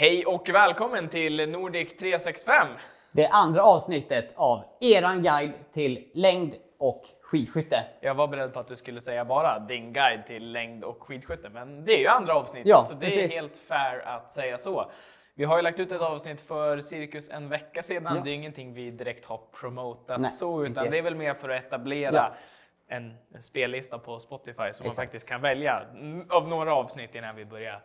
Hej och välkommen till Nordic 365! Det andra avsnittet av eran guide till längd och skidskytte. Jag var beredd på att du skulle säga bara din guide till längd och skidskytte, men det är ju andra avsnittet Ja, så det precis. är helt fair att säga så. Vi har ju lagt ut ett avsnitt för cirkus en vecka sedan. Ja. Det är ingenting vi direkt har promotat Nej, så, utan det är väl mer för att etablera Ja. en, en spellista på Spotify som man Exakt. faktiskt kan välja mm, av några avsnitt innan vi börjar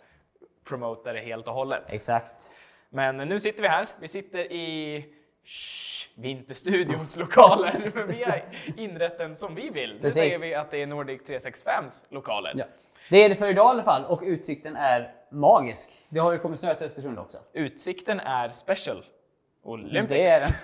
promota det helt och hållet. Exakt. Men nu sitter vi här. Vi sitter i Shh, Vinterstudions lokaler. Men vi har inrett den som vi vill. Nu Precis. säger vi att det är Nordic 365s lokaler. Ja. Det är det för idag i alla fall och utsikten är magisk. Det har ju kommit snö till Östersund också. Utsikten är special. Olympics. Det är den.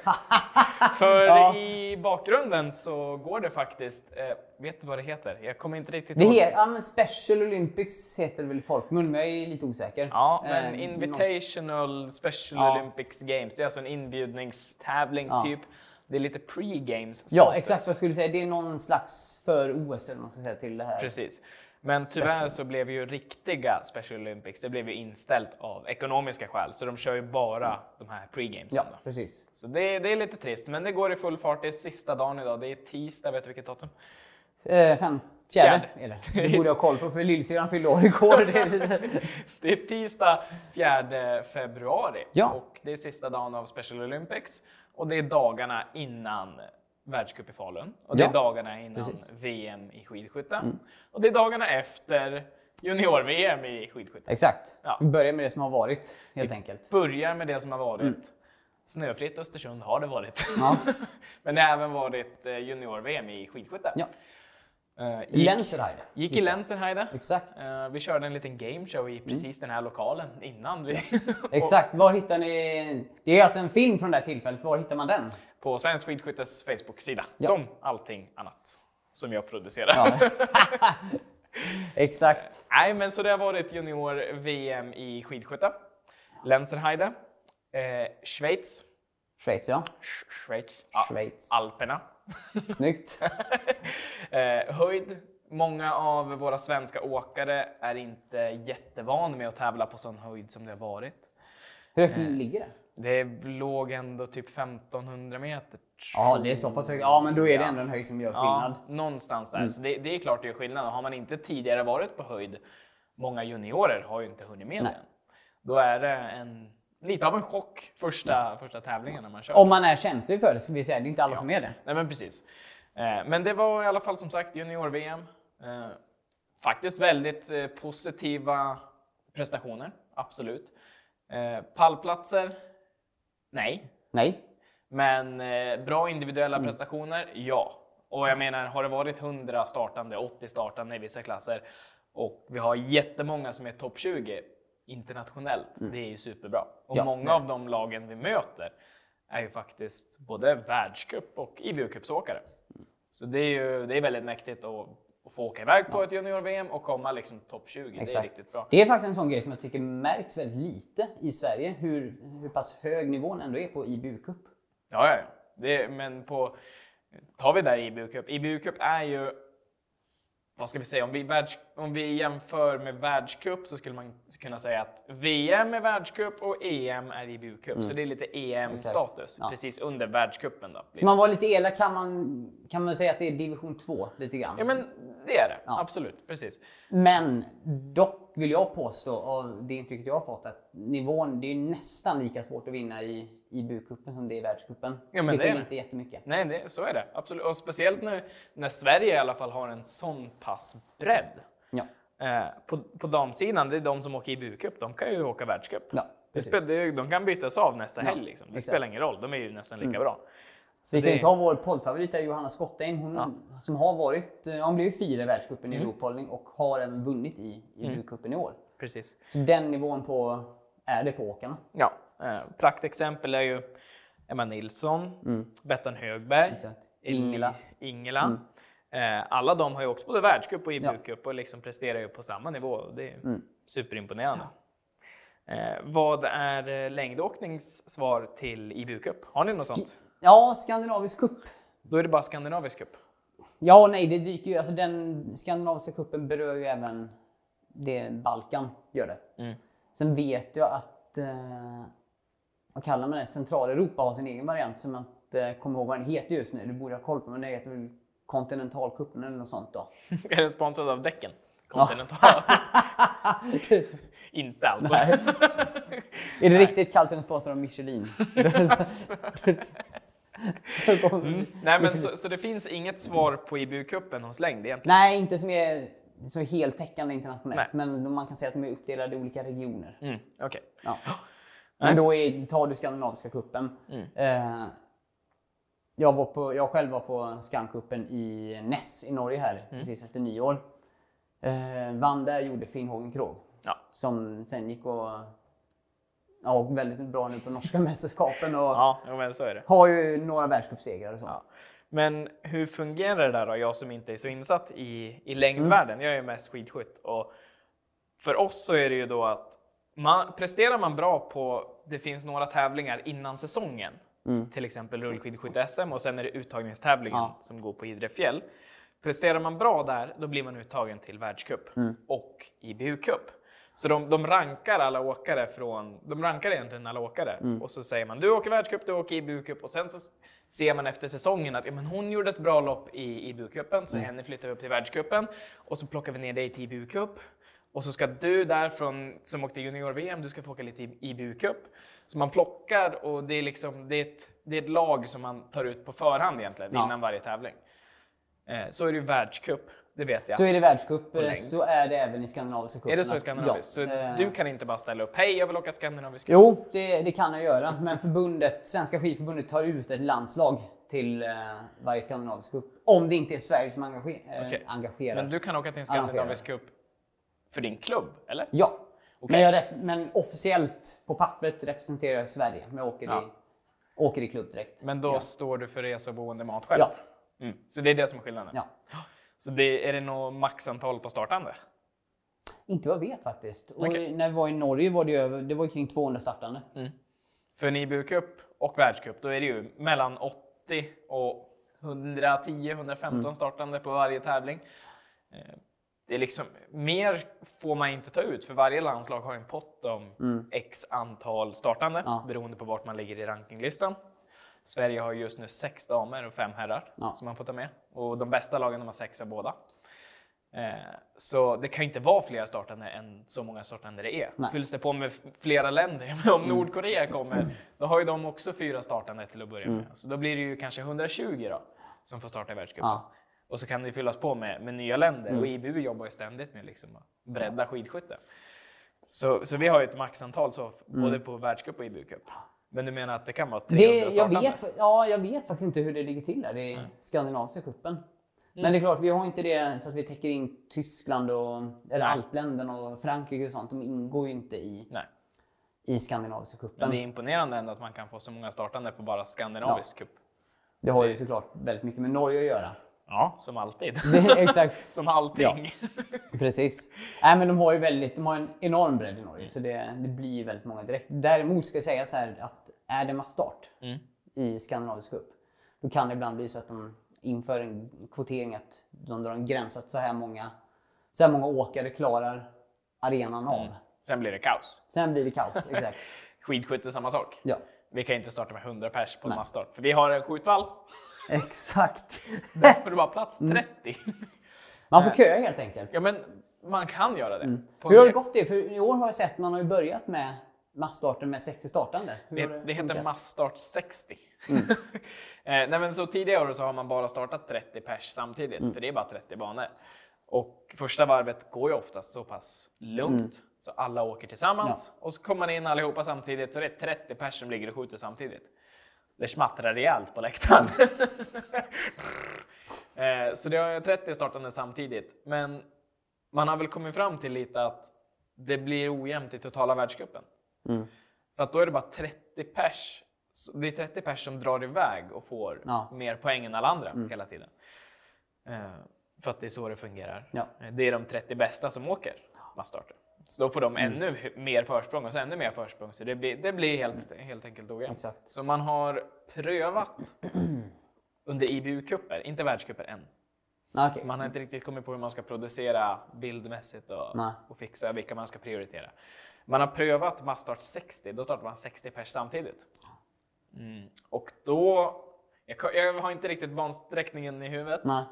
För Ja. i bakgrunden så går det faktiskt, eh, vet du vad det heter? Jag kommer inte riktigt Det ihåg. heter, ja, men Special Olympics heter det väl i folkmun, men jag är lite osäker. Ja, men Eh, Invitational Special Ja. Olympics Games. Det är alltså en inbjudningstävling Ja. typ. Det är lite pre-games. Ja, exakt vad jag skulle säga. Det är någon slags för OS eller vad man ska säga till det här. Precis. Men tyvärr så blev ju riktiga Special Olympics, det blev ju inställt av ekonomiska skäl. Så de kör ju bara de här pre-games. Ja, precis. Så det, det är lite trist, men det går i full fart. Det är sista dagen idag. Det är tisdag, vet du vilket datum? Eh, fem, fjärde, Fjärde. är det. Borde jag ha koll på för lillsyrran fyllde år igår. Det är lite- Det är tisdag 4 februari Ja. och det är sista dagen av Special Olympics. Och det är dagarna innan världscup i Falun. Och det är Ja, dagarna innan precis. Mm. VM i skidskytte. Och det är dagarna efter junior-VM i skidskytte. Exakt. Ja. Vi börjar med det som har varit, helt enkelt. börjar med det som har varit. Snöfritt Östersund har det varit. Mm. Ja. Men det har även varit eh, junior-VM i skidskytte. Ja. Eh, gick, Lenserheide. gick i Lensenheide. Exakt. Mm. Eh, vi körde en liten gameshow i precis den här lokalen innan vi... Exakt. Var hittar ni... Det är alltså en film från det här tillfället. Var hittar man den? På Svensk Skidskyttes Facebook-sida. Ja. Som allting annat som jag producerar. Ja. Exakt. Nej, men så det har varit junior-VM i skidskytte. Lenserheide. Eh, Schweiz. Schweiz, ja. Sch- Schweiz. Ja. Alperna. Snyggt. Eh, höjd. Många av våra svenska åkare är inte jättevana med att tävla på sån höjd som det har varit. Hur högt ligger det? Det låg ändå typ 1500 meter. Ja, det är så pass högt. Ja, men då är det Ja. ändå en höjd som gör Ja, skillnad. någonstans där. Så det, det är klart det gör skillnad. Och Har man inte tidigare varit på höjd, många juniorer har ju inte hunnit med Nej. än. Då är det en, lite av en chock första, första tävlingen när man kör. Om man är känslig för det, ska vi säga. Det är inte alla som är det. Nej men precis. Eh, Men det var i alla fall som sagt junior-VM. Eh, Faktiskt väldigt eh, positiva prestationer, absolut. Pallplatser? Nej. Nej. Men eh, bra individuella Mm. prestationer? Ja. Och jag menar, har det varit 100 startande, 80 startande i vissa klasser och vi har jättemånga som är topp 20 internationellt, det är ju superbra. Och Mm. Ja, många är av de lagen vi möter är ju faktiskt både världscup och IBU-cupsåkare. Så det är ju det är väldigt mäktigt att, att få åka iväg på ett junior-VM och komma liksom topp 20. Det är Exakt. riktigt bra. Det är faktiskt en sån grej som jag tycker märks väldigt lite i Sverige. Hur, hur pass hög nivån ändå är på IBU-cup. Ja, ja, ja. Det, men på, tar vi där IBU Cup. IBU Cup är ju, vad ska vi säga, om vi, världs, om vi jämför med världscup så skulle man kunna säga att VM är världscup och EM är IBU Cup. Så det är lite EM-status, Ja. precis under världscupen. Då. Så man var lite elak kan man, kan man säga att det är division 2 lite grann. Ja, men det är det. Ja. Absolut, precis. Men dock vill jag påstå av det intrycket jag har fått att nivån, det är nästan lika svårt att vinna i IBU-cupen som det är i världscupen. Ja, men det skiljer inte jättemycket. Nej, det, så är det. Absolut. Och speciellt nu när Sverige i alla fall har en sån pass bredd. Ja, Eh, på, på damsidan, det är de som åker IBU-cup, de kan ju åka världscup. ja Det de kan bytas av nästa Ja, helg. Liksom. Det exakt. spelar ingen roll, de är ju nästan lika bra. Så vi kan det- ju ta vår poddfavorit där, Johanna Skottein, hon som har varit, eh, hon blev ju fyra i världscupen i Mm. Europaholdning och har även vunnit i IBU-cupen i år. Precis. Så den nivån på, är det på åkarna. Ja, eh, praktexempel är ju Emma Nilsson, Bettan Högberg, Mm. Exakt. Eli- Ingela. Mm. Ingela. Eh, alla de har ju också både världscup och IBU-cup och liksom presterar ju på samma nivå. Det är Mm. superimponerande. Eh, vad är eh, längdåknings svar till IBU-cup? Har ni något sånt? Ja, Skandinavisk cup. Då är det bara skandinavisk cup. Ja och nej, det dyker ju, alltså den skandinaviska cupen berör ju även det Balkan gör det. Mm. Sen vet jag att att, eh, vad kallar man det, Centraleuropa har sin egen variant som jag inte kommer ihåg vad den heter just nu. Du borde ha koll på men det heter väl Kontinentalcupen eller något sånt då. Är den sponsrad av däcken? Continental? Inte alltså. Nej. är det riktigt kallt så är den sponsrad av Michelin. Mm. Nej, men så, så det finns inget svar på IBU-cupen hos längd egentligen? Nej, inte som är så heltäckande internationellt. Nej. Men man kan säga att de är uppdelade i olika regioner. Mm, Okej. Ja. Men då är, tar du Skandinaviska cupen. Mm. Eh, jag, var på, jag själv var på Skankuppen i Ness i Norge här Mm. precis efter nyår. Eh, vann där gjorde Finnhågen Krog. Ja. Som sen gick och ja, och väldigt bra nu på norska mästerskapen och Ja, men så är det. har ju några världscupsegrar och så. Ja. Men hur fungerar det där då, jag som inte är så insatt i, i längdvärlden? Jag är ju mest skidskytt och för oss så är det ju då att man, presterar man bra på, det finns några tävlingar innan säsongen, till exempel rullskidskytte-SM och sen är det uttagningstävlingen Ja. som går på Idre fjäll. Presterar man bra där, då blir man uttagen till världscup och IBU-cup. Så de, de rankar alla åkare från, de rankar egentligen alla åkare. Och så säger man du åker världscup, du åker IBU-cup och sen så ser man efter säsongen att ja, men hon gjorde ett bra lopp i IBU-cupen så henne flyttar vi upp till världscupen. Och så plockar vi ner dig till IBU-cup och så ska du därifrån som åkte junior-VM, du ska få åka lite i IBU-cup. Så man plockar och det är liksom, det är ett, det är ett lag som man tar ut på förhand egentligen Ja. innan varje tävling. Eh, så är det ju världscup, det vet jag. Så är det världscup, eh, så är det även i Skandinaviska cupen. är det så i Skandinaviskt? Ja. Så Eh, du kan inte bara ställa upp, hej jag vill åka Skandinavisk cup. Jo, det, det kan jag göra. Men förbundet, Svenska skidförbundet tar ut ett landslag till varje skandinavisk cup. Om det inte är Sverige som engager, Okej. engagerar. Men du kan åka till en Skandinavisk cup för din klubb, eller? Ja. Okej. Men, jag, men officiellt på pappret representerar jag Sverige. Men jag åker, Ja. i, åker i klubbdräkt. Men då Ja. står du för resa och boende mat själv? Ja. Mm. Så det är det som är skillnaden? ja. Så det, är det nog maxantal på startande? Inte vad jag vet faktiskt. Och Okej. när vi var i Norge var det, över, det var kring 200 startande. För en IBU-cup och världscup, då är det ju mellan 80 och 110-115 Mm. startande på varje tävling. Det är liksom, mer får man inte ta ut, för varje landslag har en pott om x antal startande, Mm. Ja. beroende på vart man ligger i rankinglistan. Sverige har just nu sex damer och fem herrar Ja. som man får ta med. Och de bästa lagen de har sex av båda. Eh, så det kan inte vara fler startande än så många startande det är. Nej. Mm. Fylls det på med flera länder, men om Nordkorea kommer, då har ju de också fyra startande till att börja med. Så då blir det ju kanske 120 då, som får starta i världscupen. Ja. Och så kan det fyllas på med, med nya länder. Och IBU jobbar ju ständigt med liksom att bredda skidskytte. Så, så vi har ju ett maxantal så, både på världscup och IBU-cup. Men du menar att det kan vara 300 Det, jag, startande? vet, ja, jag vet faktiskt inte hur det ligger till där i Skandinaviska cupen. Men det är klart, vi har inte det så att vi täcker in Tyskland och eller alpländerna och Frankrike och sånt. De ingår ju inte i, Nej. i Skandinaviska Men cupen. det är Det, imponerande ändå att man kan få så många startande på bara skandinavisk cup. har ju såklart väldigt mycket med Norge att göra. Ja, som alltid. Exakt, som allting. precis. Nej, men de har ju väldigt, de har en enorm bredd i Norge så det, det blir ju väldigt många direkt. Däremot ska jag säga så här att är det massstart Mm. i Skandinavisk cup, då kan det ibland bli så att de inför en kvotering att de drar en gräns att så här många, så här många åkare klarar arenan av. Sen blir det kaos. Sen blir det kaos. Exakt. Skidskytte samma sak. Ja, Vi kan inte starta med 100 pers på en Nej. massstart. För vi har en skjutvall. exakt. Där får du bara plats 30. Mm. Man får köa helt enkelt. Ja, men man kan göra det. På Hur har det gått det? För i år har jag sett man har ju börjat med massstarten med 60 startande. Hur har Det, det heter massstart 60. Mm. eh, nej, men så tidigare år så har man bara startat 30 pers samtidigt, Mm. för det är bara 30 banor. Och första varvet går ju oftast så pass lugnt, så alla åker tillsammans. Och så kommer man in allihopa samtidigt, så det är 30 pers som ligger och skjuter samtidigt. Det smattrar rejält på läktaren. eh, så det har 30 startande samtidigt. Men man har väl kommit fram till lite att det blir ojämnt i totala världscupen. Mm. För att då är det bara 30 pers. Det är 30 pers som drar iväg och får Ja. Mm. mer poäng än alla andra hela tiden. Eh, för att det är så det fungerar. Ja. Eh, Det är de 30 bästa som åker massstarter. Så då får de Mm. ännu h- mer försprång och så ännu mer försprång. Så det blir, det blir helt, helt enkelt ojämnt. Så man har prövat under IBU-cuper, inte världscuper än. Ah, okej. Man har inte riktigt kommit på hur man ska producera bildmässigt och, och fixa vilka man ska prioritera. Man har prövat massstart 60, då startar man 60 pers samtidigt. Mm. Och då, jag, jag har inte riktigt bansträckningen i huvudet, Nej.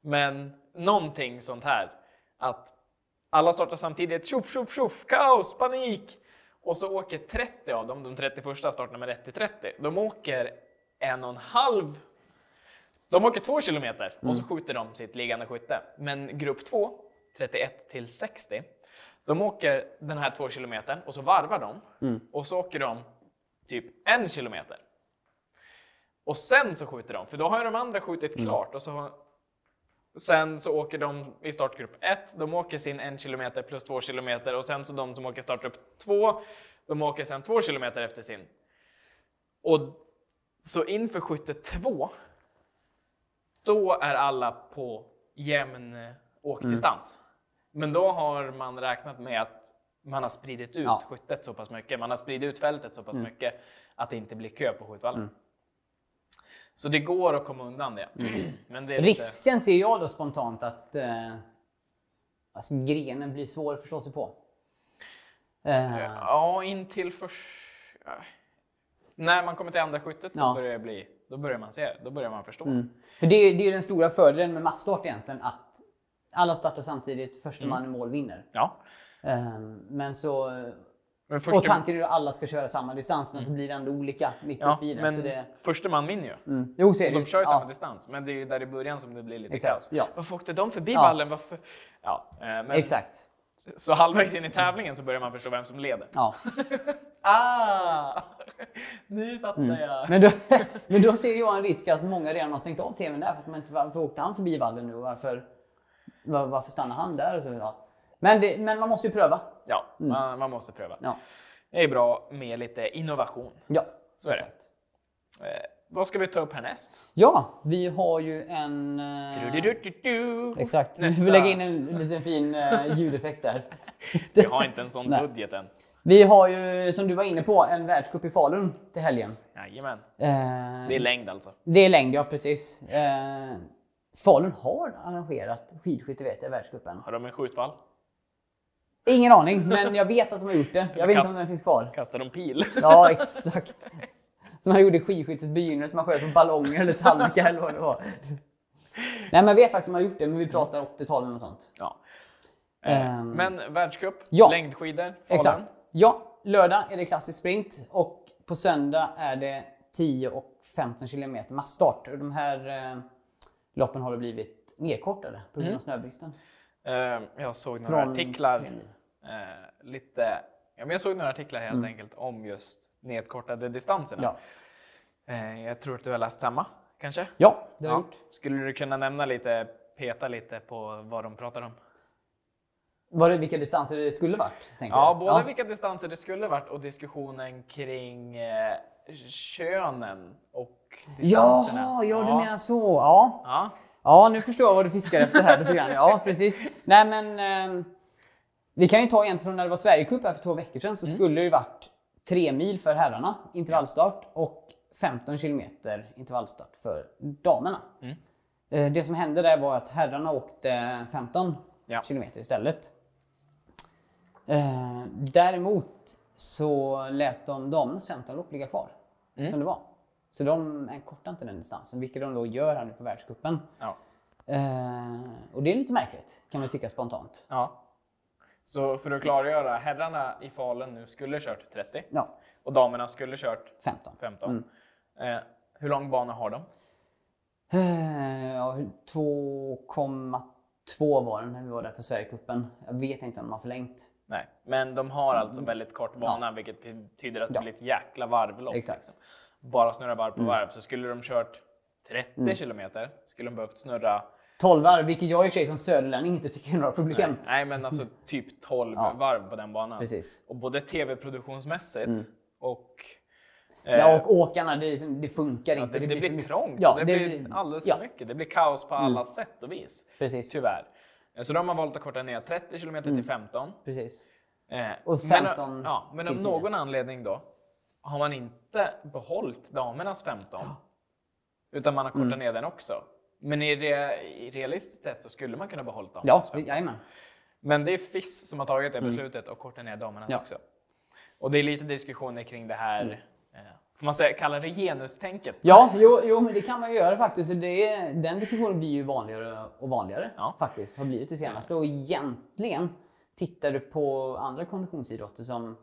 men någonting sånt här. Att alla startar samtidigt, tjoff, tjoff, tjoff, kaos, panik! Och så åker 30 av dem, de 30 första startar med 1 till 30. De åker en och en halv de åker två kilometer och så skjuter de sitt liggande skytte. Men grupp 2, 31 till 60, de åker den här två kilometern och så varvar de. Och så åker de typ en kilometer. Och sen så skjuter de, för då har ju de andra skjutit klart. Och så har, sen så åker de i startgrupp 1, de åker sin en kilometer plus två kilometer och sen så de som åker startgrupp 2, de åker sen två kilometer efter sin. Och så inför skytte 2 då är alla på jämn åkdistans. Men då har man räknat med att man har spridit ut Ja. skyttet så pass mycket, man har spridit ut fältet så pass mycket att det inte blir kö på skjutvallen. Så det går att komma undan det. Men det är lite, Risken ser jag då spontant att eh, alltså, grenen blir svår att förstå sig på. Eh, Ja, in till ja. När man kommer till andra skyttet så Ja. börjar det bli, då börjar man se det, då börjar man förstå. För det, är- det är den stora fördelen med massstart egentligen, att alla startar samtidigt, första Mm. man i mål vinner. Ja. Eh, men så... Men Och första, tanken är att alla ska köra samma distans, men så blir det ändå olika mitt ja, uppe i det. men det första man vinner ju. mm. Jo, så är det de kör ju ja. samma distans, men det är ju där i början som det blir lite Exakt, kaos. ja. Varför åkte de förbi Ja. vallen? Varför? Ja, eh, men, Exakt. Så halvvägs in i tävlingen så börjar man förstå vem som leder. Ja. Ah! Nu fattar Mm. jag. Men, då, men då ser jag en risk att många redan har stängt av tvn där för att man inte varför åkte han förbi vallen nu varför, var, varför stannar han där? Och så, ja. Men, det, men man måste ju pröva. Ja, man, man måste pröva. Ja, Det är bra med lite innovation. ja Så är det. exakt. Eh, vad ska vi ta upp härnäst? Ja, vi har ju en... eh, Du-du-du-du-du. Exakt, vi Nästa. får lägga in en liten fin eh, ljudeffekt där. Vi har inte en sån budget än. Vi har ju, som du var inne på, en världscup i Falun till helgen. Jajamän. Eh, Det är längd alltså. det är längd, ja precis. Eh, Falun har arrangerat skidskytte vet jag, världscupen. Har de en skjutvall? Ingen aning, men jag vet att de har gjort det. Jag vet inte om den finns kvar. Kastar de pil? Ja, exakt. Som han gjorde i skidskyttets begynnelse, man sköt på ballonger eller tallrikar eller vad det var. Nej, men jag vet faktiskt att de har gjort det, men vi pratar 80-talet och sånt. Ja. Eh, Ehm. Men världscup, Ja. längdskidor, Falun. Exakt. Ja, lördag är det klassisk sprint och på söndag är det 10 och 15 kilometer massstart. Och de här eh, loppen har blivit nedkortade på grund av snöbristen. Eh, Jag såg några Från artiklar. Eh, lite, ja, men jag såg några artiklar helt enkelt om just nedkortade distanserna. Ja. Eh, jag tror att du har läst samma, kanske? ja, det har jag Ja. gjort. Skulle du kunna nämna lite, peta lite på vad de pratar om? Var det vilka distanser det skulle varit? Ja, både vilka distanser det skulle varit och diskussionen kring eh, könen och distanserna. Jaha, ja du menar så. Ja. Ja, ja, nu förstår jag vad du fiskar efter här. Ja, precis. Nej men, eh, vi kan ju ta egentligen från när det var Sverigecup här för två veckor sedan så skulle det ju varit tre mil för herrarna, intervallstart, och 15 kilometer intervallstart för damerna. Eh, Det som hände där var att herrarna åkte 15 Ja. kilometer istället. Eh, däremot så lät de damernas 15 lopp ligga kvar som det var. Så de kortade inte den distansen, vilket de då gör här nu på världscupen. ja, Eh, och det är lite märkligt, kan man tycka spontant. ja. Så för att klargöra, herrarna i Falun nu skulle kört 30 Ja, och damerna skulle kört 15. 15. Eh, hur lång bana har de? Eh, ja, 2,2 var den när vi var där på Sverigecupen. Jag vet inte om de har förlängt. Nej, men de har alltså väldigt kort bana, vilket betyder att det Ja. blir ett jäkla varvlopp. Liksom. Bara snurra varv på varv. Så skulle de kört 30 kilometer, skulle de behövt snurra 12 varv, vilket jag i och för sig som söderlänning inte tycker är några problem. Nej, men alltså typ 12 Ja. varv på den banan. Precis. Och både tv-produktionsmässigt och... Ja, och åkarna, det, liksom- det funkar ja, inte. det, det, för blir trångt. Ja, det, blir alldeles ja, Mm. för mycket. Det blir kaos på alla sätt och vis. Precis. Tyvärr. Eh, Så de har valt att korta ner 30 kilometer till 15. Precis. Eh, Och men, 15 ja, men av till 10. någon anledning då har man inte behållit damernas 15. Utan man har kortat Mm. ner den också. Men i, re, i realistiskt sett så skulle man kunna behålla Ja, damernas 15. jajamän. Men det är FIS som har tagit det beslutet och kortat ner damernas Ja. också. Och det är lite diskussioner kring det här, eh, får man säga, kalla det genustänket? Ja, jo, jo, men det kan man ju göra faktiskt. Det, är- den diskussionen blir ju vanligare och vanligare Ja. faktiskt. Har blivit det senaste. Och egentligen, tittar du på andra konditionsidrotter som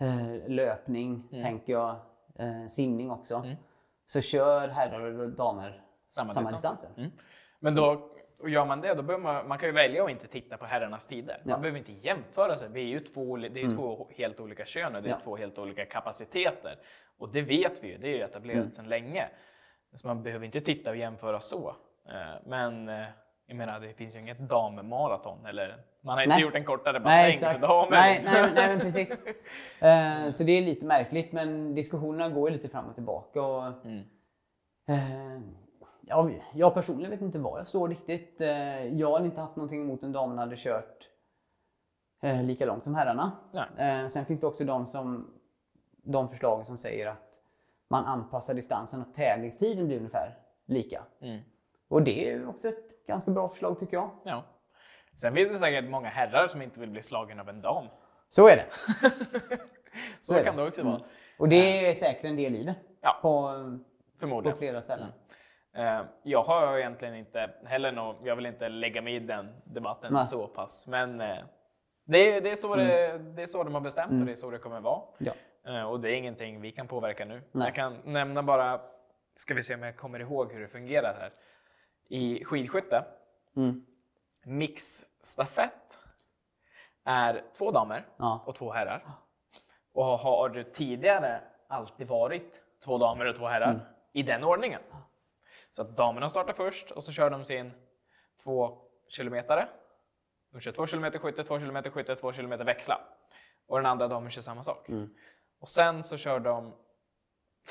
eh, löpning, Mm. tänker jag, eh, simning också. Så kör herrar och damer Samma samma, distans. distanser. Mm. Men då och gör man det, då behöver man, man kan ju välja att inte titta på herrarnas tider. Man Ja. behöver inte jämföra sig. Vi är ju två, det är ju två helt olika kön och det är Ja. två helt olika kapaciteter. Och det vet vi ju, det är ju etablerat Mm. sedan länge. Så man behöver inte titta och jämföra så. Eh, Men eh, jag menar, det finns ju inget dammaraton eller man har inte Nej. gjort en kortare Nej, bassäng exakt. för damer. Nej, liksom. nej, nej, men precis. Eh, så det är lite märkligt, men diskussionerna går ju lite fram och tillbaka. Och, Mm. eh, ja, jag personligen vet inte var jag står riktigt. Eh, jag hade inte haft någonting emot om damerna hade kört eh, lika långt som herrarna. Nej. Eh, sen finns det också de, som, de förslag som säger att man anpassar distansen och tävlingstiden blir ungefär lika. Mm. Och det är också ett ganska bra förslag tycker jag. Ja. Sen finns det säkert många herrar som inte vill bli slagen av en dam. Så är det. Så, är kan det. det också vara. Och det är säkert en del i det. Ja. På, på flera ställen. Eh, Jag har egentligen inte heller nå, jag vill inte lägga mig i den debatten Nej. så pass. Men eh, det är, det, är så det, det är så de har bestämt och det är så det kommer vara. Ja. Eh, Och det är ingenting vi kan påverka nu. Nej. Jag kan nämna bara, ska vi se om jag kommer ihåg hur det fungerar här. I skidskytte, Mm. mixstafett är två damer Ja. och två herrar. Och har tidigare alltid varit två damer och två herrar Mm. i den ordningen. Så att damerna startar först och så kör de sin två kilometare. De kör två kilometer skytte, två kilometer skytte, två kilometer växla. Och den andra damen kör samma sak. Mm. Och sen så kör de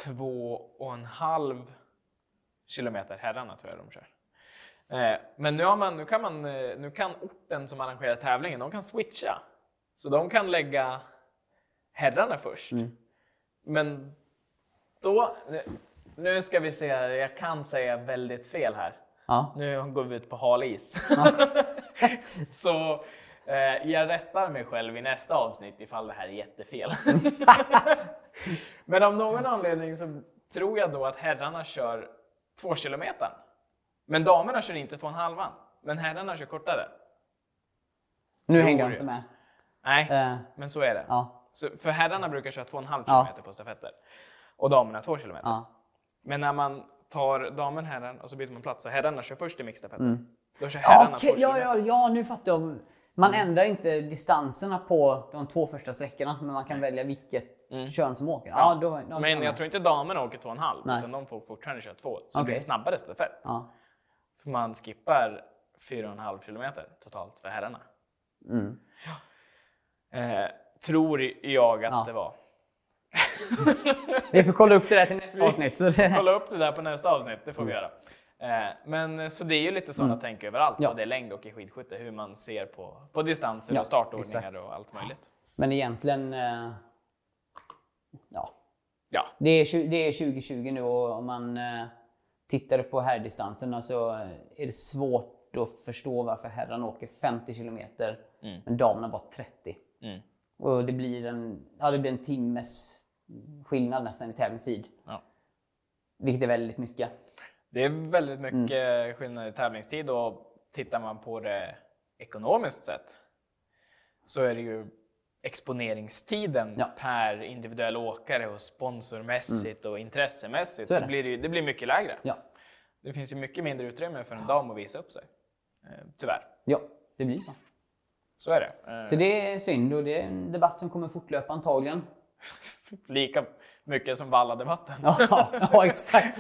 två och en halv kilometer, herrarna tror jag de kör. Eh, Men nu, man, nu, kan man, eh, nu kan orten som arrangerar tävlingen, de kan switcha. Så de kan lägga herrarna först. Mm. Men då, nu- ska vi se, jag kan säga väldigt fel här. Ja. Nu går vi ut på hal is. Så eh, jag rättar mig själv i nästa avsnitt ifall det här är jättefel. Men av någon anledning så tror jag då att herrarna kör två kilometer. Men damerna kör inte två och en halvan. Men herrarna kör kortare. Nu Tror hängde jag inte med. Nej, Eh, men så är det. ja. Så för herrarna brukar köra två och en halv Ja. kilometer på stafetter. Och damerna två kilometer. Ja. Men när man tar damen herren och så byter man plats så herrarna kör först i mixstafetten. Mm. Då kör Ja, herrarna okej, två ja, ja, ja, nu fattar jag. Man ändrar inte distanserna på de två första sträckorna, men man kan välja vilket kön som åker. Ja, då, då, Mm. Men jag tror inte damerna åker två och en halv, Nej. utan de får fortfarande köra två. Så det blir snabbare stafett. Ja. För man skippar fyra och en halv kilometer totalt för herrarna. Mm. Eh, tror jag att Ja. det var. Vi får kolla upp det där till nästa avsnitt. Kolla upp det där på nästa avsnitt, det får vi göra. Eh, men så det är ju lite sådana tänk överallt, Mm. Ja. både längd och i skidskytte, hur man ser på, på distanser Ja, och startordningar exakt. och allt möjligt. Men egentligen, eh, ja, Ja, det är, det är 2020 nu och om man eh, tittar på herrdistanserna så är det svårt att förstå varför herrarna åker 50 kilometer Mm. men damerna bara 30. Mm. Och det blir en, ja, det blir en timmes skillnad nästan i tävlingstid. Ja. Vilket är väldigt mycket. Det är väldigt mycket Mm. skillnad i tävlingstid och tittar man på det ekonomiskt sett så är det ju exponeringstiden Ja. Mm. per individuell åkare och sponsormässigt och intressemässigt Så så, det. blir det, ju, det blir mycket lägre. Ja, Det finns ju mycket mindre utrymme för en dam att visa upp sig. Eh, tyvärr. ja det blir så. Så är det. Eh, Så det är synd och det är en debatt som kommer fortlöpa antagligen. Lika mycket som Valla-debatten. Ja, ja exakt.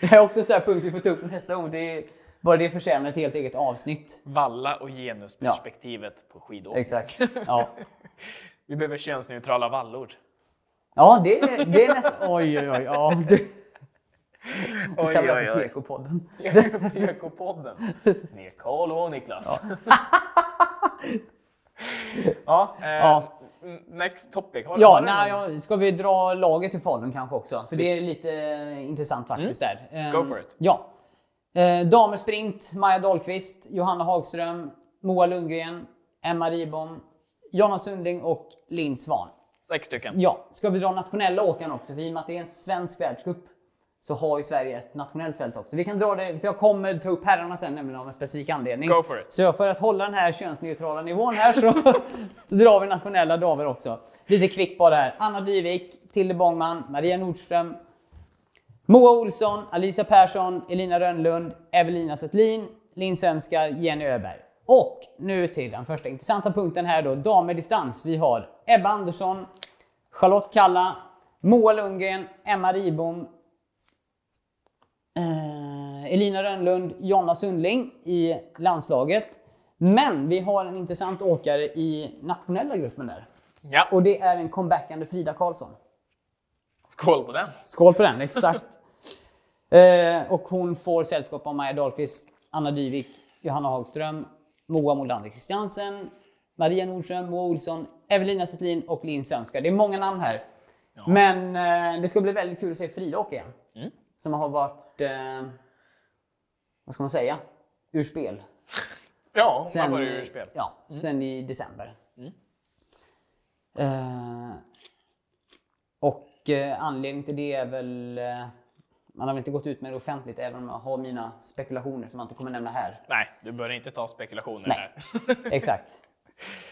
Det är också en sån punkt vi får ta upp nästa gång. Det är, bara det förtjänar ett helt eget avsnitt. Valla och genusperspektivet på skidåkning. Exakt. Ja, Vi behöver könsneutrala vallor. ja det, är- det är nästan... Oj, oj, oj. Ja, du Oj, kallar oj, det oj. PK-podden. PK-podden med Karl och Niklas. Ja, eh, Ja. Next topic. Har, Ja, nej, ja, ska vi dra laget i Falun kanske också? För det är lite intressant faktiskt där. Eh, Go for it. Ja. Eh, Damer sprint, Maja Dahlqvist, Johanna Hagström, Moa Lundgren, Emma Ribom, Jonna Sundling och Linn Svan. Sex stycken. Ja, ska vi dra nationella åkaren också? För i och med att det är en svensk världscup så har ju Sverige ett nationellt fält också. Vi kan dra det, för jag kommer ta upp herrarna sen nämligen av en specifik anledning. Go for it. Så för att hålla den här könsneutrala nivån här så, drar vi nationella damer också. Lite kvickt bara här. Anna Dyvik, Tilde Bångman, Maria Nordström, Moa Olsson, Alicia Persson, Elina Rönnlund, Evelina Settlin, Linn Sömskar, Jenny Öberg. Och nu till den första intressanta punkten här då, damer distans. Vi har Ebba Andersson, Charlotte Kalla, Moa Lundgren, Emma Ribom, eh, Elina Rönnlund, Jonna Sundling i landslaget. Men vi har en intressant åkare i nationella gruppen där. Ja, Och det är en comebackande Frida Karlsson. skål på den. Skål på den, exakt. eh, och hon får sällskap av Maja Dahlqvist, Anna Dyvik, Johanna Hagström, Moa Molander Christiansen, Maria Nordström, Moa Olsson, Evelina Settlin och Linn Sömskar. Det är många namn här. Men eh, det ska bli väldigt kul att se Frida åka igen. Mm. Som har varit, eh, vad ska man säga, ur spel. Ja, hon har varit ur spel. Ja, sen i december. Mm. Eh, och eh, anledningen till det är väl... Eh, man har väl inte gått ut med det offentligt även om jag har mina spekulationer som jag inte kommer nämna här. Nej, du bör inte ta spekulationer Nej. här. Exakt.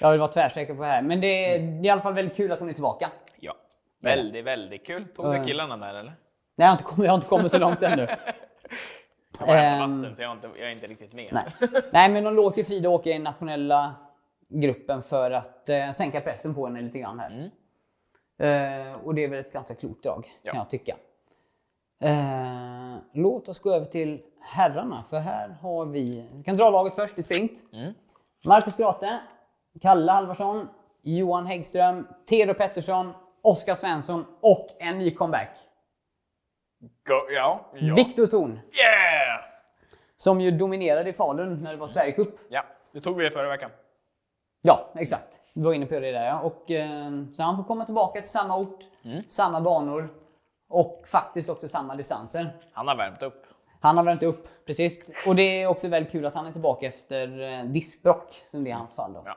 Jag vill vara tvärsäker på det här. Men det är, det är i alla fall väldigt kul att hon är tillbaka. ja. Väldigt, väldigt kul. Tog du Eh. killarna med eller? Nej, jag har inte kommit, jag har inte kommit så långt ännu. Jag var här på Ehm, vatten så jag är inte, jag är inte riktigt med. Nej. Nej, men de låter ju Frida åka i nationella gruppen för att eh, sänka pressen på henne lite grann här. Eh, och det är väl ett ganska klokt drag, Ja. kan jag tycka. Eh, låt oss gå över till herrarna, för här har vi... Vi kan dra laget först i sprint. Marcus Grate, Kalle Halvarsson, Johan Häggström, Theodor Pettersson, Oskar Svensson och en ny comeback. Go, ja. ja. Viktor Thorn, Yeah! som ju dominerade i Falun när det var Sverigecup. Ja, det tog vi förra veckan. Ja, exakt. Du var inne på det där ja. Och, eh, så han får komma tillbaka till samma ort, samma banor och faktiskt också samma distanser. Han har värmt upp. Han har värmt upp, precis. Och det är också väldigt kul att han är tillbaka efter eh, diskbrock, som det är hans fall. Då. Ja.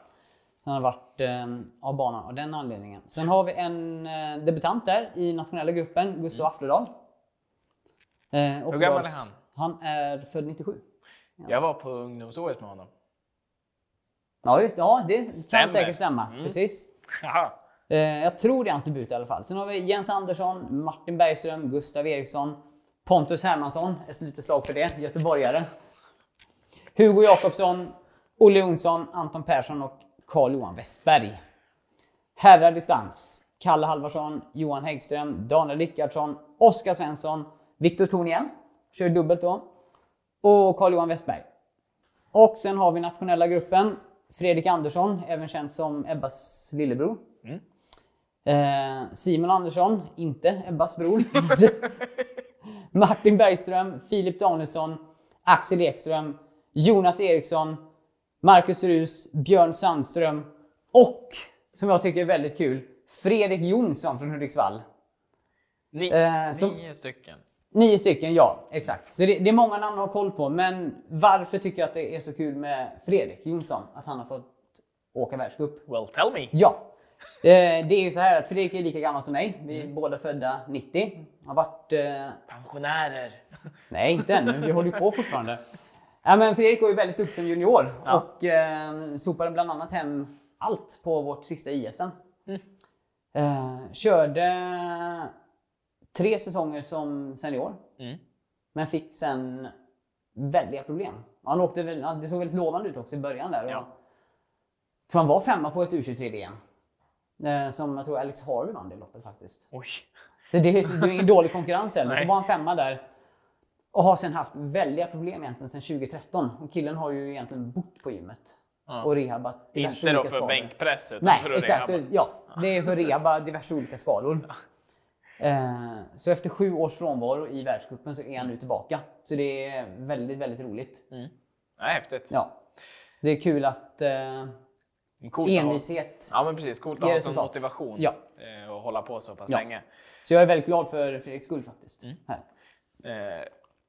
Han har varit eh, av banan av den anledningen. Sen har vi en eh, debutant där i nationella gruppen, Gustav Afledal. Eh, Hur gammal är han? Han är född 97. Jag var på ungdoms-OS med honom. Ja, just, ja det Stämmer. kan säkert stämma. Mm. Precis. Haha. Eh, jag tror det är hans debut i alla fall. Sen har vi Jens Andersson, Martin Bergström, Gustav Eriksson, Pontus Hermansson, ett litet slag för det, göteborgare. Hugo Jakobsson, Olle Jonsson, Anton Persson och Carl-Johan Westberg. Herrar distans. Kalle Halvarsson, Johan Häggström, Daniel Rickardsson, Oskar Svensson, Viktor Thorn igen, kör dubbelt då, och Carl-Johan Westberg. Och sen har vi nationella gruppen. Fredrik Andersson, även känd som Ebbas lillebror. Eh, Simon Andersson, inte Ebbas bror. Martin Bergström, Filip Danielsson, Axel Ekström, Jonas Eriksson, Marcus Rus, Björn Sandström och, som jag tycker är väldigt kul, Fredrik Jonsson från Hudiksvall. Ni, Eh, som- Nio stycken. Nio stycken, ja. Exakt. Så det, det är många namn att ha koll på. Men varför tycker jag att det är så kul med Fredrik Jonsson? Att han har fått åka världscup? Well, tell me. Ja. Eh, det är ju så här att Fredrik är lika gammal som mig. Vi är båda födda 90. Har varit... Eh, Pensionärer. nej, inte ännu. Vi håller ju på fortfarande. Ja, men Fredrik var ju väldigt duktig som junior Ja. och eh, sopade bland annat hem allt på vårt sista ISM. Eh, körde tre säsonger som senior. Mm. Men fick sen väldiga problem. Han åkte väl, det såg väldigt lovande ut också i början där. Ja. Jag tror han var femma på ett U23-VM. Eh, som jag tror Alex Harvey vann det loppet faktiskt. Oj. Så det, är- det är ingen dålig konkurrens heller. Så var han femma där. Och har sen haft väldiga problem egentligen sedan 2013. Och killen har ju egentligen bott på gymmet. Ja. Och rehabbat diverse Inte då olika för skador. bänkpress utan Nej, för att exakt. rehabba. Ja, det är för rehabba diverse olika skador. Eh, så efter sju års frånvaro i världscupen så är han nu tillbaka. Så det är väldigt, väldigt roligt. Ja, häftigt. Ja. Det är kul att eh, Coolt att ha- envishet. Ja men precis, coolt att ha resultat. motivation Ja. eh, och hålla på så pass Ja. länge. Så jag är väldigt glad för Fredriks skull faktiskt. Mm. Här. Eh,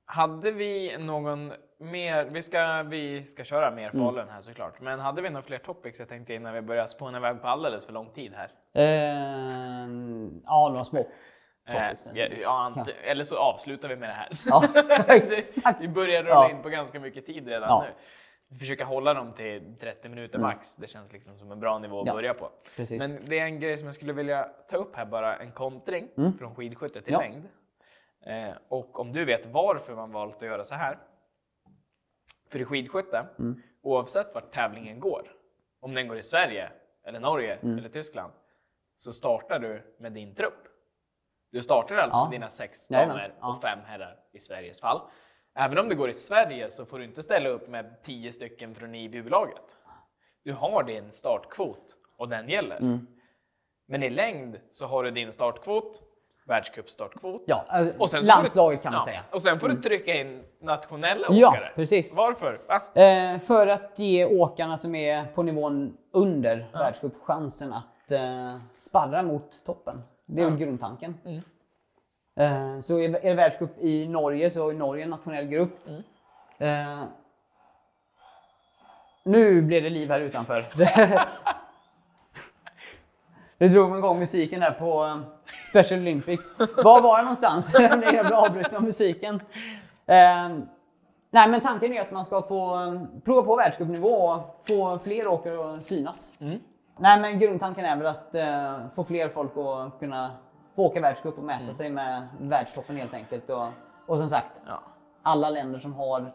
hade vi någon mer, vi ska, vi ska köra mer Mm. Falun här såklart, men hade vi några fler topics jag tänkte innan vi börjar spåna iväg på alldeles för lång tid här? Eh, ja, några små Eh, ja, ja, eller så avslutar vi med det här. Ja, exakt. vi börjar rulla in på ganska mycket tid redan nu. Vi försöker hålla dem till 30 minuter max. Det känns liksom som en bra nivå att Ja, börja på. precis. Men det är en grej som jag skulle vilja ta upp här bara, en kontring från skidskytte till Mm. Ja. längd. Eh, och om du vet varför man valt att göra så här. För i skidskytte, Mm. oavsett vart tävlingen går, om den går i Sverige, eller Norge Mm. eller Tyskland, så startar du med din trupp. Du startar alltså Ja. dina sex damer ja. och fem herrar i Sveriges fall. Även om det går i Sverige så får du inte ställa upp med tio stycken från IBU-laget. Du har din startkvot och den gäller. Mm. Men i längd så har du din startkvot, världscupstartkvot. Ja, alltså, Och landslaget du, kan man ja, säga. Och sen får du trycka in nationella Ja, åkare. precis. Varför? Va? Eh, för att ge åkarna som är på nivån under världscup chansen att eh, sparra mot toppen. Det är väl grundtanken. Mm. Eh, så är, det världscup i Norge så har Norge en nationell grupp. Mm. Eh, nu blev det liv här utanför. Det drog igång musiken där på eh, Special Olympics. Var var det någonstans? Jag blev avbruten av musiken. Nej, men tanken är att man ska få prova på världscupnivå och få fler åkare att synas. Nej, men grundtanken är väl att eh, få fler folk att kunna få åka världscup och mäta sig med världstoppen helt enkelt. Och, och som sagt, Ja. alla länder som har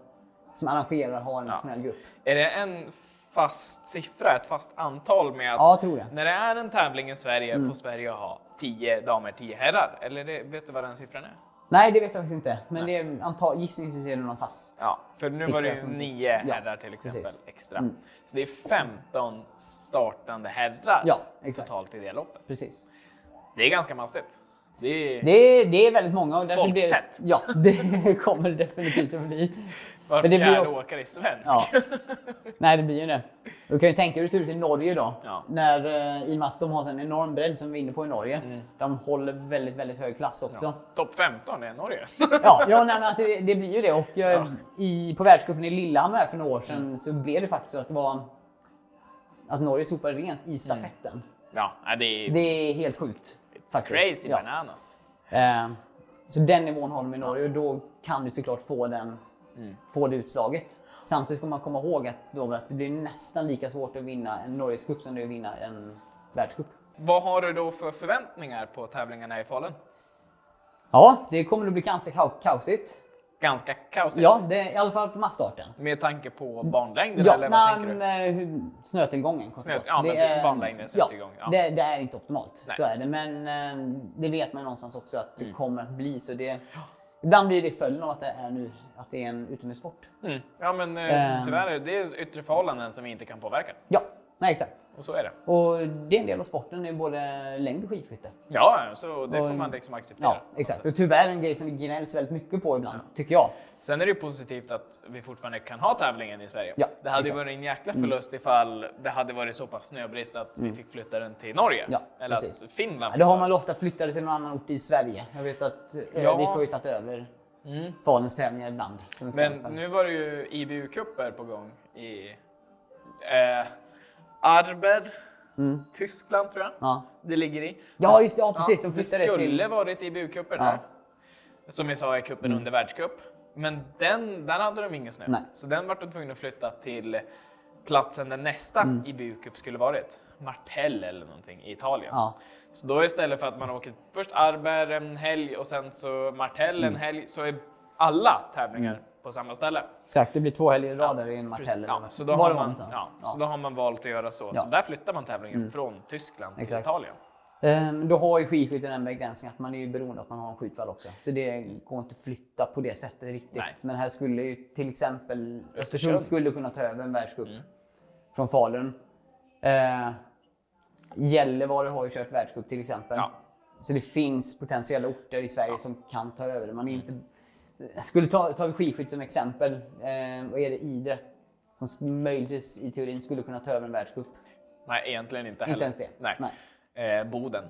som arrangerar har en nationell grupp. Är det en fast siffra, ett fast antal med att Ja, tror det. när det är en tävling i Sverige får Sverige ha 10 damer, 10 herrar? Eller det, vet du vad den siffran är? Nej, det vet jag faktiskt inte. Men det är, antal, gissningsvis är det någon fast. Ja, för nu var det ju 9 Ja, herrar till exempel precis. extra. Så det är 15 startande herrar Ja, totalt i det loppet. Precis. Det är ganska mastigt. Det är, Det är, det är väldigt många och därför blir Folktätt. Ja, det kommer det definitivt att bli. var det blir fjärde också- åkare är svensk. Ja. Nej, det blir ju det. Du kan ju tänka hur det ser ut i Norge då. Ja. När, eh, I och med att de har en enorm bredd som vi är inne på i Norge. Mm. De håller väldigt, väldigt hög klass också. Topp 15 är Norge. Ja, ja nej, men alltså det, det blir ju det. Och eh, i, på världscupen i Lillehammer för några år sedan Mm. så blev det faktiskt så att det var att Norge sopade rent i stafetten. ja, nej, det är Det är helt sjukt. Faktiskt. crazy Ja. bananas. Eh, så den nivån har de i Norge och då kan du såklart få, den, Mm. få det utslaget. Samtidigt ska man komma ihåg att, då, att det blir nästan lika svårt att vinna en Norges cup som det är att vinna en världscup. Vad har du då för förväntningar på tävlingarna i Falun? Ja, det kommer att bli ganska kaosigt. Ganska kaosigt. Ja, det, i alla fall på massstarten. Med tanke på banlängden Ja, eller vad nej, tänker du? hur, snötillgången. Snö- ja, men är- banlängden, snötillgång, ja. Det, det är inte optimalt, Nej. så är det. Men eh, det vet man någonstans också att Mm. det kommer att bli så. Det, ibland blir det följden av att det är, nu, att det är en utomhussport. Mm. Ja, men eh, Ehm. tyvärr är det yttre förhållanden som vi inte kan påverka. Ja, nej, exakt. Och så är det. Och det är en del av sporten, det är både längd och skidskytte. Ja, så det Och- får man liksom acceptera. Ja, exakt. Och tyvärr en grej som det gnälls väldigt mycket på ibland, tycker jag. Sen är det ju positivt att vi fortfarande kan ha tävlingen i Sverige. Ja, det hade ju exakt. Mm. varit en jäkla förlust ifall det hade varit så pass snöbrist att vi fick flytta den till Norge. Ja, Eller precis. att Finland. Ja, då har man ofta flyttat det till någon annan ort i Sverige. Jag vet att eh, Ja. vi har ju tagit över Mm. Faluns tävlingar ibland. Men nu var det ju IBU-cuper på gång i eh, Arber, Tyskland tror jag Ja. det ligger i. Mm. Ja, just det. Ja, precis. De flyttade det skulle till- varit IBU-cuper Ja. Mm. där. Som vi sa är cupen under världscup. Men den, där hade de ingen snö. Nej. Så den var de tvungna att flytta till platsen där nästa Mm. IBU-cup skulle varit. Martell eller någonting i Italien. Ja. Så då istället för att man åker först Arber en helg och sen så Martell Mm. en helg så är alla tävlingar på samma ställe. Exakt, det blir två helger i rad där i en Martell. Ja, så, då har man, någonstans. ja, så då har man valt att göra så. Ja. Mm. Så där flyttar man tävlingen från Tyskland till Exakt. Italien. Ehm, Då har ju skidskytten den begränsningen att man är ju beroende av att man har en skjutvall också. Så det går inte att flytta på det sättet riktigt. Nej. Men här skulle ju till exempel Östersund. Skulle kunna ta över en världscup Mm. från Falun. Uh, Gällivare har ju kört världscup till exempel. Ja. Så det finns potentiella orter i Sverige som kan ta över. Man är inte... Skulle ta, ta skidskytte som exempel. Eh, vad är det? Idre. Som möjligtvis i teorin skulle kunna ta över en världscup. Nej, egentligen inte heller. Inte ens det? Nej. Nej. Eh, Boden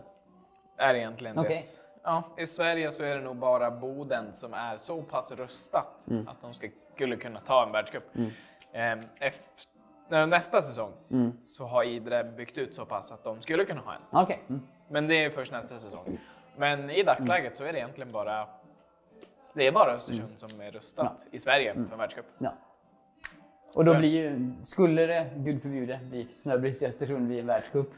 är egentligen Okej. dess Ja, I Sverige så är det nog bara Boden som är så pass rustat Mm. att de ska, skulle kunna ta en världscup. Ehm, efter, nästa säsong Mm. så har Idre byggt ut så pass att de skulle kunna ha en. Okej. Mm. Men det är först nästa säsong. Men i dagsläget så är det egentligen bara det är bara Östersund som är rustat i Sverige för en världscup. Ja. Och då blir ju, skulle det, gud förbjude, bli snöbrist i Östersund vid en världscup.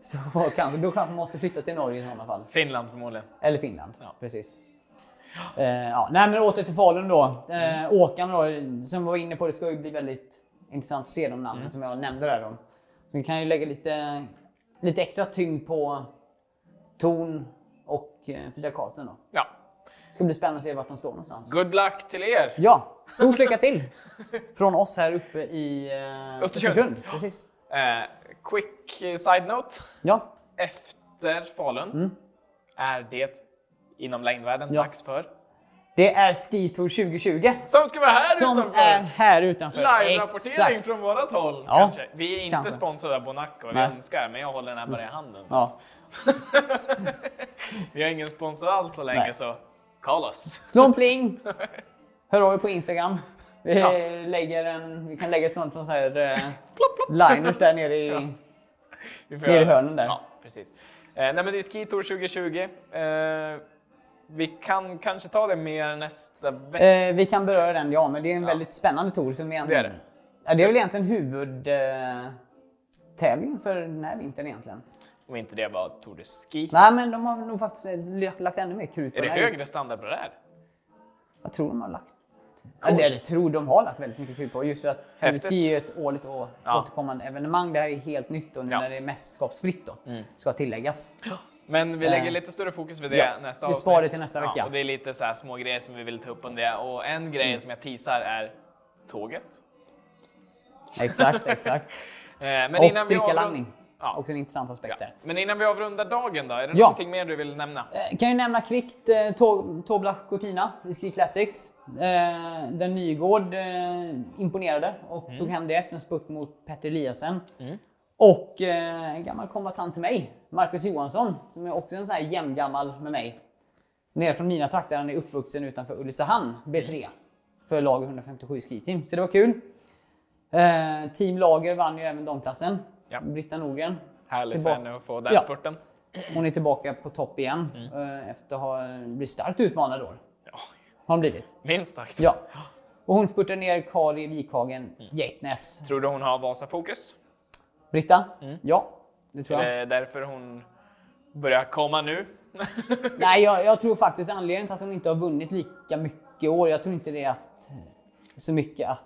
Så kanske, då kanske man måste flytta till Norge i sådana fall. Finland förmodligen. Eller Finland. Ja. Precis. Eh, ja, nej men åter till Falun då. Eh, Åkarna då, som var inne på, det ska ju bli väldigt intressant att se de namnen som jag nämnde där. Då. Vi kan ju lägga lite, lite extra tyngd på Torn och eh, Frida Karlsson då. Ja. Det ska bli spännande att se vart de står någonstans. Good luck till er! Ja, stort lycka till! Från oss här uppe i eh, Östersund. Precis. Eh, quick eh, side note. Ja, Efter Falun är det inom längdvärlden Mm. Ja. dags för det är Skitour 2020 som ska vara här som utanför. är här utanför. Live-rapportering från vårat håll. Ja, kanske. Vi är inte kanske. sponsrade av Bonaco, vi Nej. önskar, men jag håller den här bara i handen. Ja. Vi har ingen sponsor alls så länge Nej. så call oss. Slå en pling! Hör av er på Instagram. Vi, Ja. lägger en, vi kan lägga ett sånt, sånt här eh, liners där nere i... Får Nere i det. hörnen där. Ja, precis. Eh, nej, men det är Ski Tour 2020. Eh, vi kan kanske ta det mer nästa vecka. Eh, vi kan beröra den, ja, men det är en väldigt spännande tour som Det egentligen... är det. Ja, det är väl egentligen huvudtävlingen eh, för den här vintern egentligen. Om inte det var Tour de Ski. Nej, men de har nog faktiskt eh, lagt ännu mer krut på Är det den här högre standard på det här? Jag tror de har lagt... Ja, det, jag tror de har lagt väldigt mycket krut på. Just att Tour de. Ski är ett årligt å- Ja. återkommande evenemang. Det här är helt nytt och nu Ja. när det är mästerskapsfritt då, ska tilläggas. Men vi lägger Eh, lite större fokus vid det ja, nästa vi avsnitt. sparar det till nästa Ja, vecka. och det är lite så här små grejer som vi vill ta upp om det. Och en grej Mm. som jag teasar är tåget. Exakt, exakt. Eh, men och innan vi dricka avrund- langning. Ja. Också en intressant aspekt Ja. där. Men innan vi avrundar dagen då, är det Ja. någonting mer du vill nämna? Eh, Kan ju nämna kvickt eh, To- Tobla Cortina i Ski Classics. Eh, den Nygård eh, imponerade och Mm. tog hem det efter en spurt mot Petter Eliasen. Och eh, en gammal kombatant till mig, Marcus Johansson, som är också en sån här jämngammal med mig. Nere från mina trakter, han är uppvuxen utanför Ulricehamn, B3. För lag 157 Ski Team, så det var kul. Eh, Team Lager vann ju även damklassen. Ja. Britta Norgren. Härligt Tillbaka. för henne att få den Ja. spurten. Hon är tillbaka på topp igen Mm. eh, efter att ha blivit starkt utmanad då. Ja, Har hon blivit. minst sagt. Ja. Och hon spurtar ner Kari Wikhagen, Mm. Geitnäs. Tror du hon har Vasa-fokus? Britta? Mm. Ja, det tror Är jag. det därför hon börjar komma nu? Nej, jag, jag tror faktiskt anledningen till att hon inte har vunnit lika mycket i år, jag tror inte det är att, så mycket att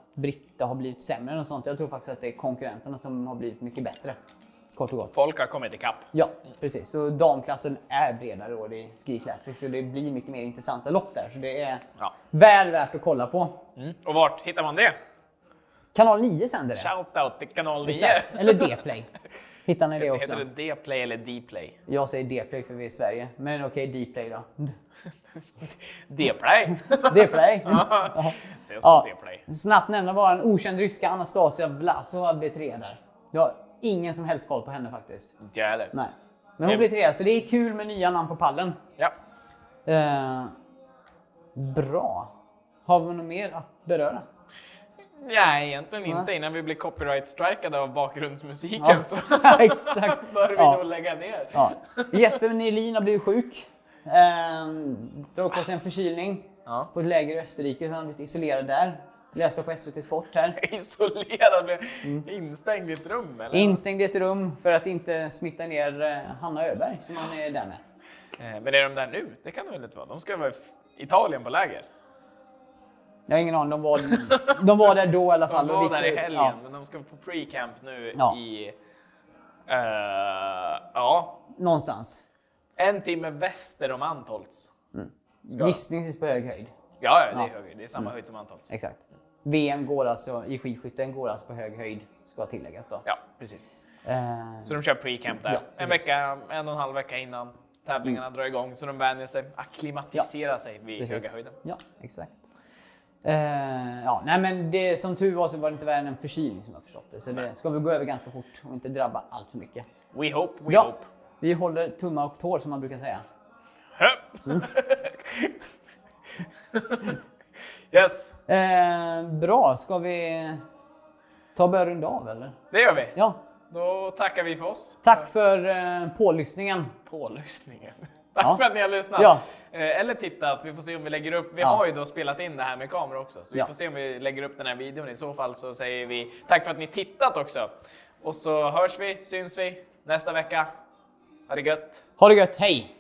Britta har blivit sämre och sånt. Jag tror faktiskt att det är konkurrenterna som har blivit mycket bättre. Kort och gott. Folk har kommit ikapp. Ja, precis. Så damklassen är bredare år i Ski Classic, så det blir mycket mer intressanta lopp där. Så det är Ja. väl värt att kolla på. Mm. Och vart hittar man det? Kanal 9 sänder det. Shoutout till kanal 9. Exakt. Eller D-play. Hittar ni det också? Heter det D-play eller D-play? Jag säger D-play för vi är i Sverige. Men okej, D-play då. D-play? D-play. Ja. Ses på Ja. D-play. Snabbt nämna bara en okänd ryska Anastasia Vlasova blir tre där. Jag har ingen som helst koll på henne faktiskt. Inte jag heller. Nej. Men hon blir tre, så det är kul med nya namn på pallen. Ja. Eh, bra. Har vi något mer att beröra? Nej, egentligen Nej. inte. Innan vi blir copyright-strikade av bakgrundsmusiken Ja, så exakt. bör vi Ja. nog lägga ner. Ja. Jesper Nelin har blivit sjuk. Eh, drar på sig en förkylning Ja. på ett läger i Österrike, så han har blivit isolerad där. Läste på SVT Sport här. Isolerad, blev Mm. instängd i ett rum eller? Instängd i ett rum för att inte smitta ner eh, Hanna Öberg som han är där med. Eh, Men är de där nu? Det kan de väl inte vara? De ska vara i Italien på läger? Jag har ingen aning, de var, de var där då i alla fall. De var där i helgen, Ja, men de ska på pre-camp nu Ja. i... eh, ja, någonstans. en timme väster om Antholts. Ska- Gissningsvis på hög höjd. Ja, ja, det är Ja. Mm. högre. Det är samma höjd som Antholts. Exakt. VM går alltså, i skidskytten går alltså på hög höjd, ska tilläggas då. Ja, precis. Eh, Så de kör pre-camp där. Ja, en vecka, en och en halv vecka innan tävlingarna drar igång. Så de vänjer sig, akklimatiserar sig vid höga precis. höjden. Ja, exakt. Eh, ja, nej men det, som tur var så var det inte värre än en förkylning som jag förstått det. Så det ska väl gå över ganska fort och inte drabba allt för mycket. We hope, we ja, hope. vi håller tummar och tår som man brukar säga. Hö! yes, Eh, bra, ska vi ta och börja runda av eller? det gör vi. Ja. Då tackar vi för oss. Tack för eh, pålyssningen. Pålyssningen. Tack Ja. för att ni har lyssnat. Ja. Eh, Eller tittat. Vi får se om vi lägger upp. Vi Ja. har ju då spelat in det här med kamera också. Så vi Ja. får se om vi lägger upp den här videon. I så fall så säger vi tack för att ni tittat också. Och så hörs vi, syns vi nästa vecka. Ha det gött! Ha det gött, hej!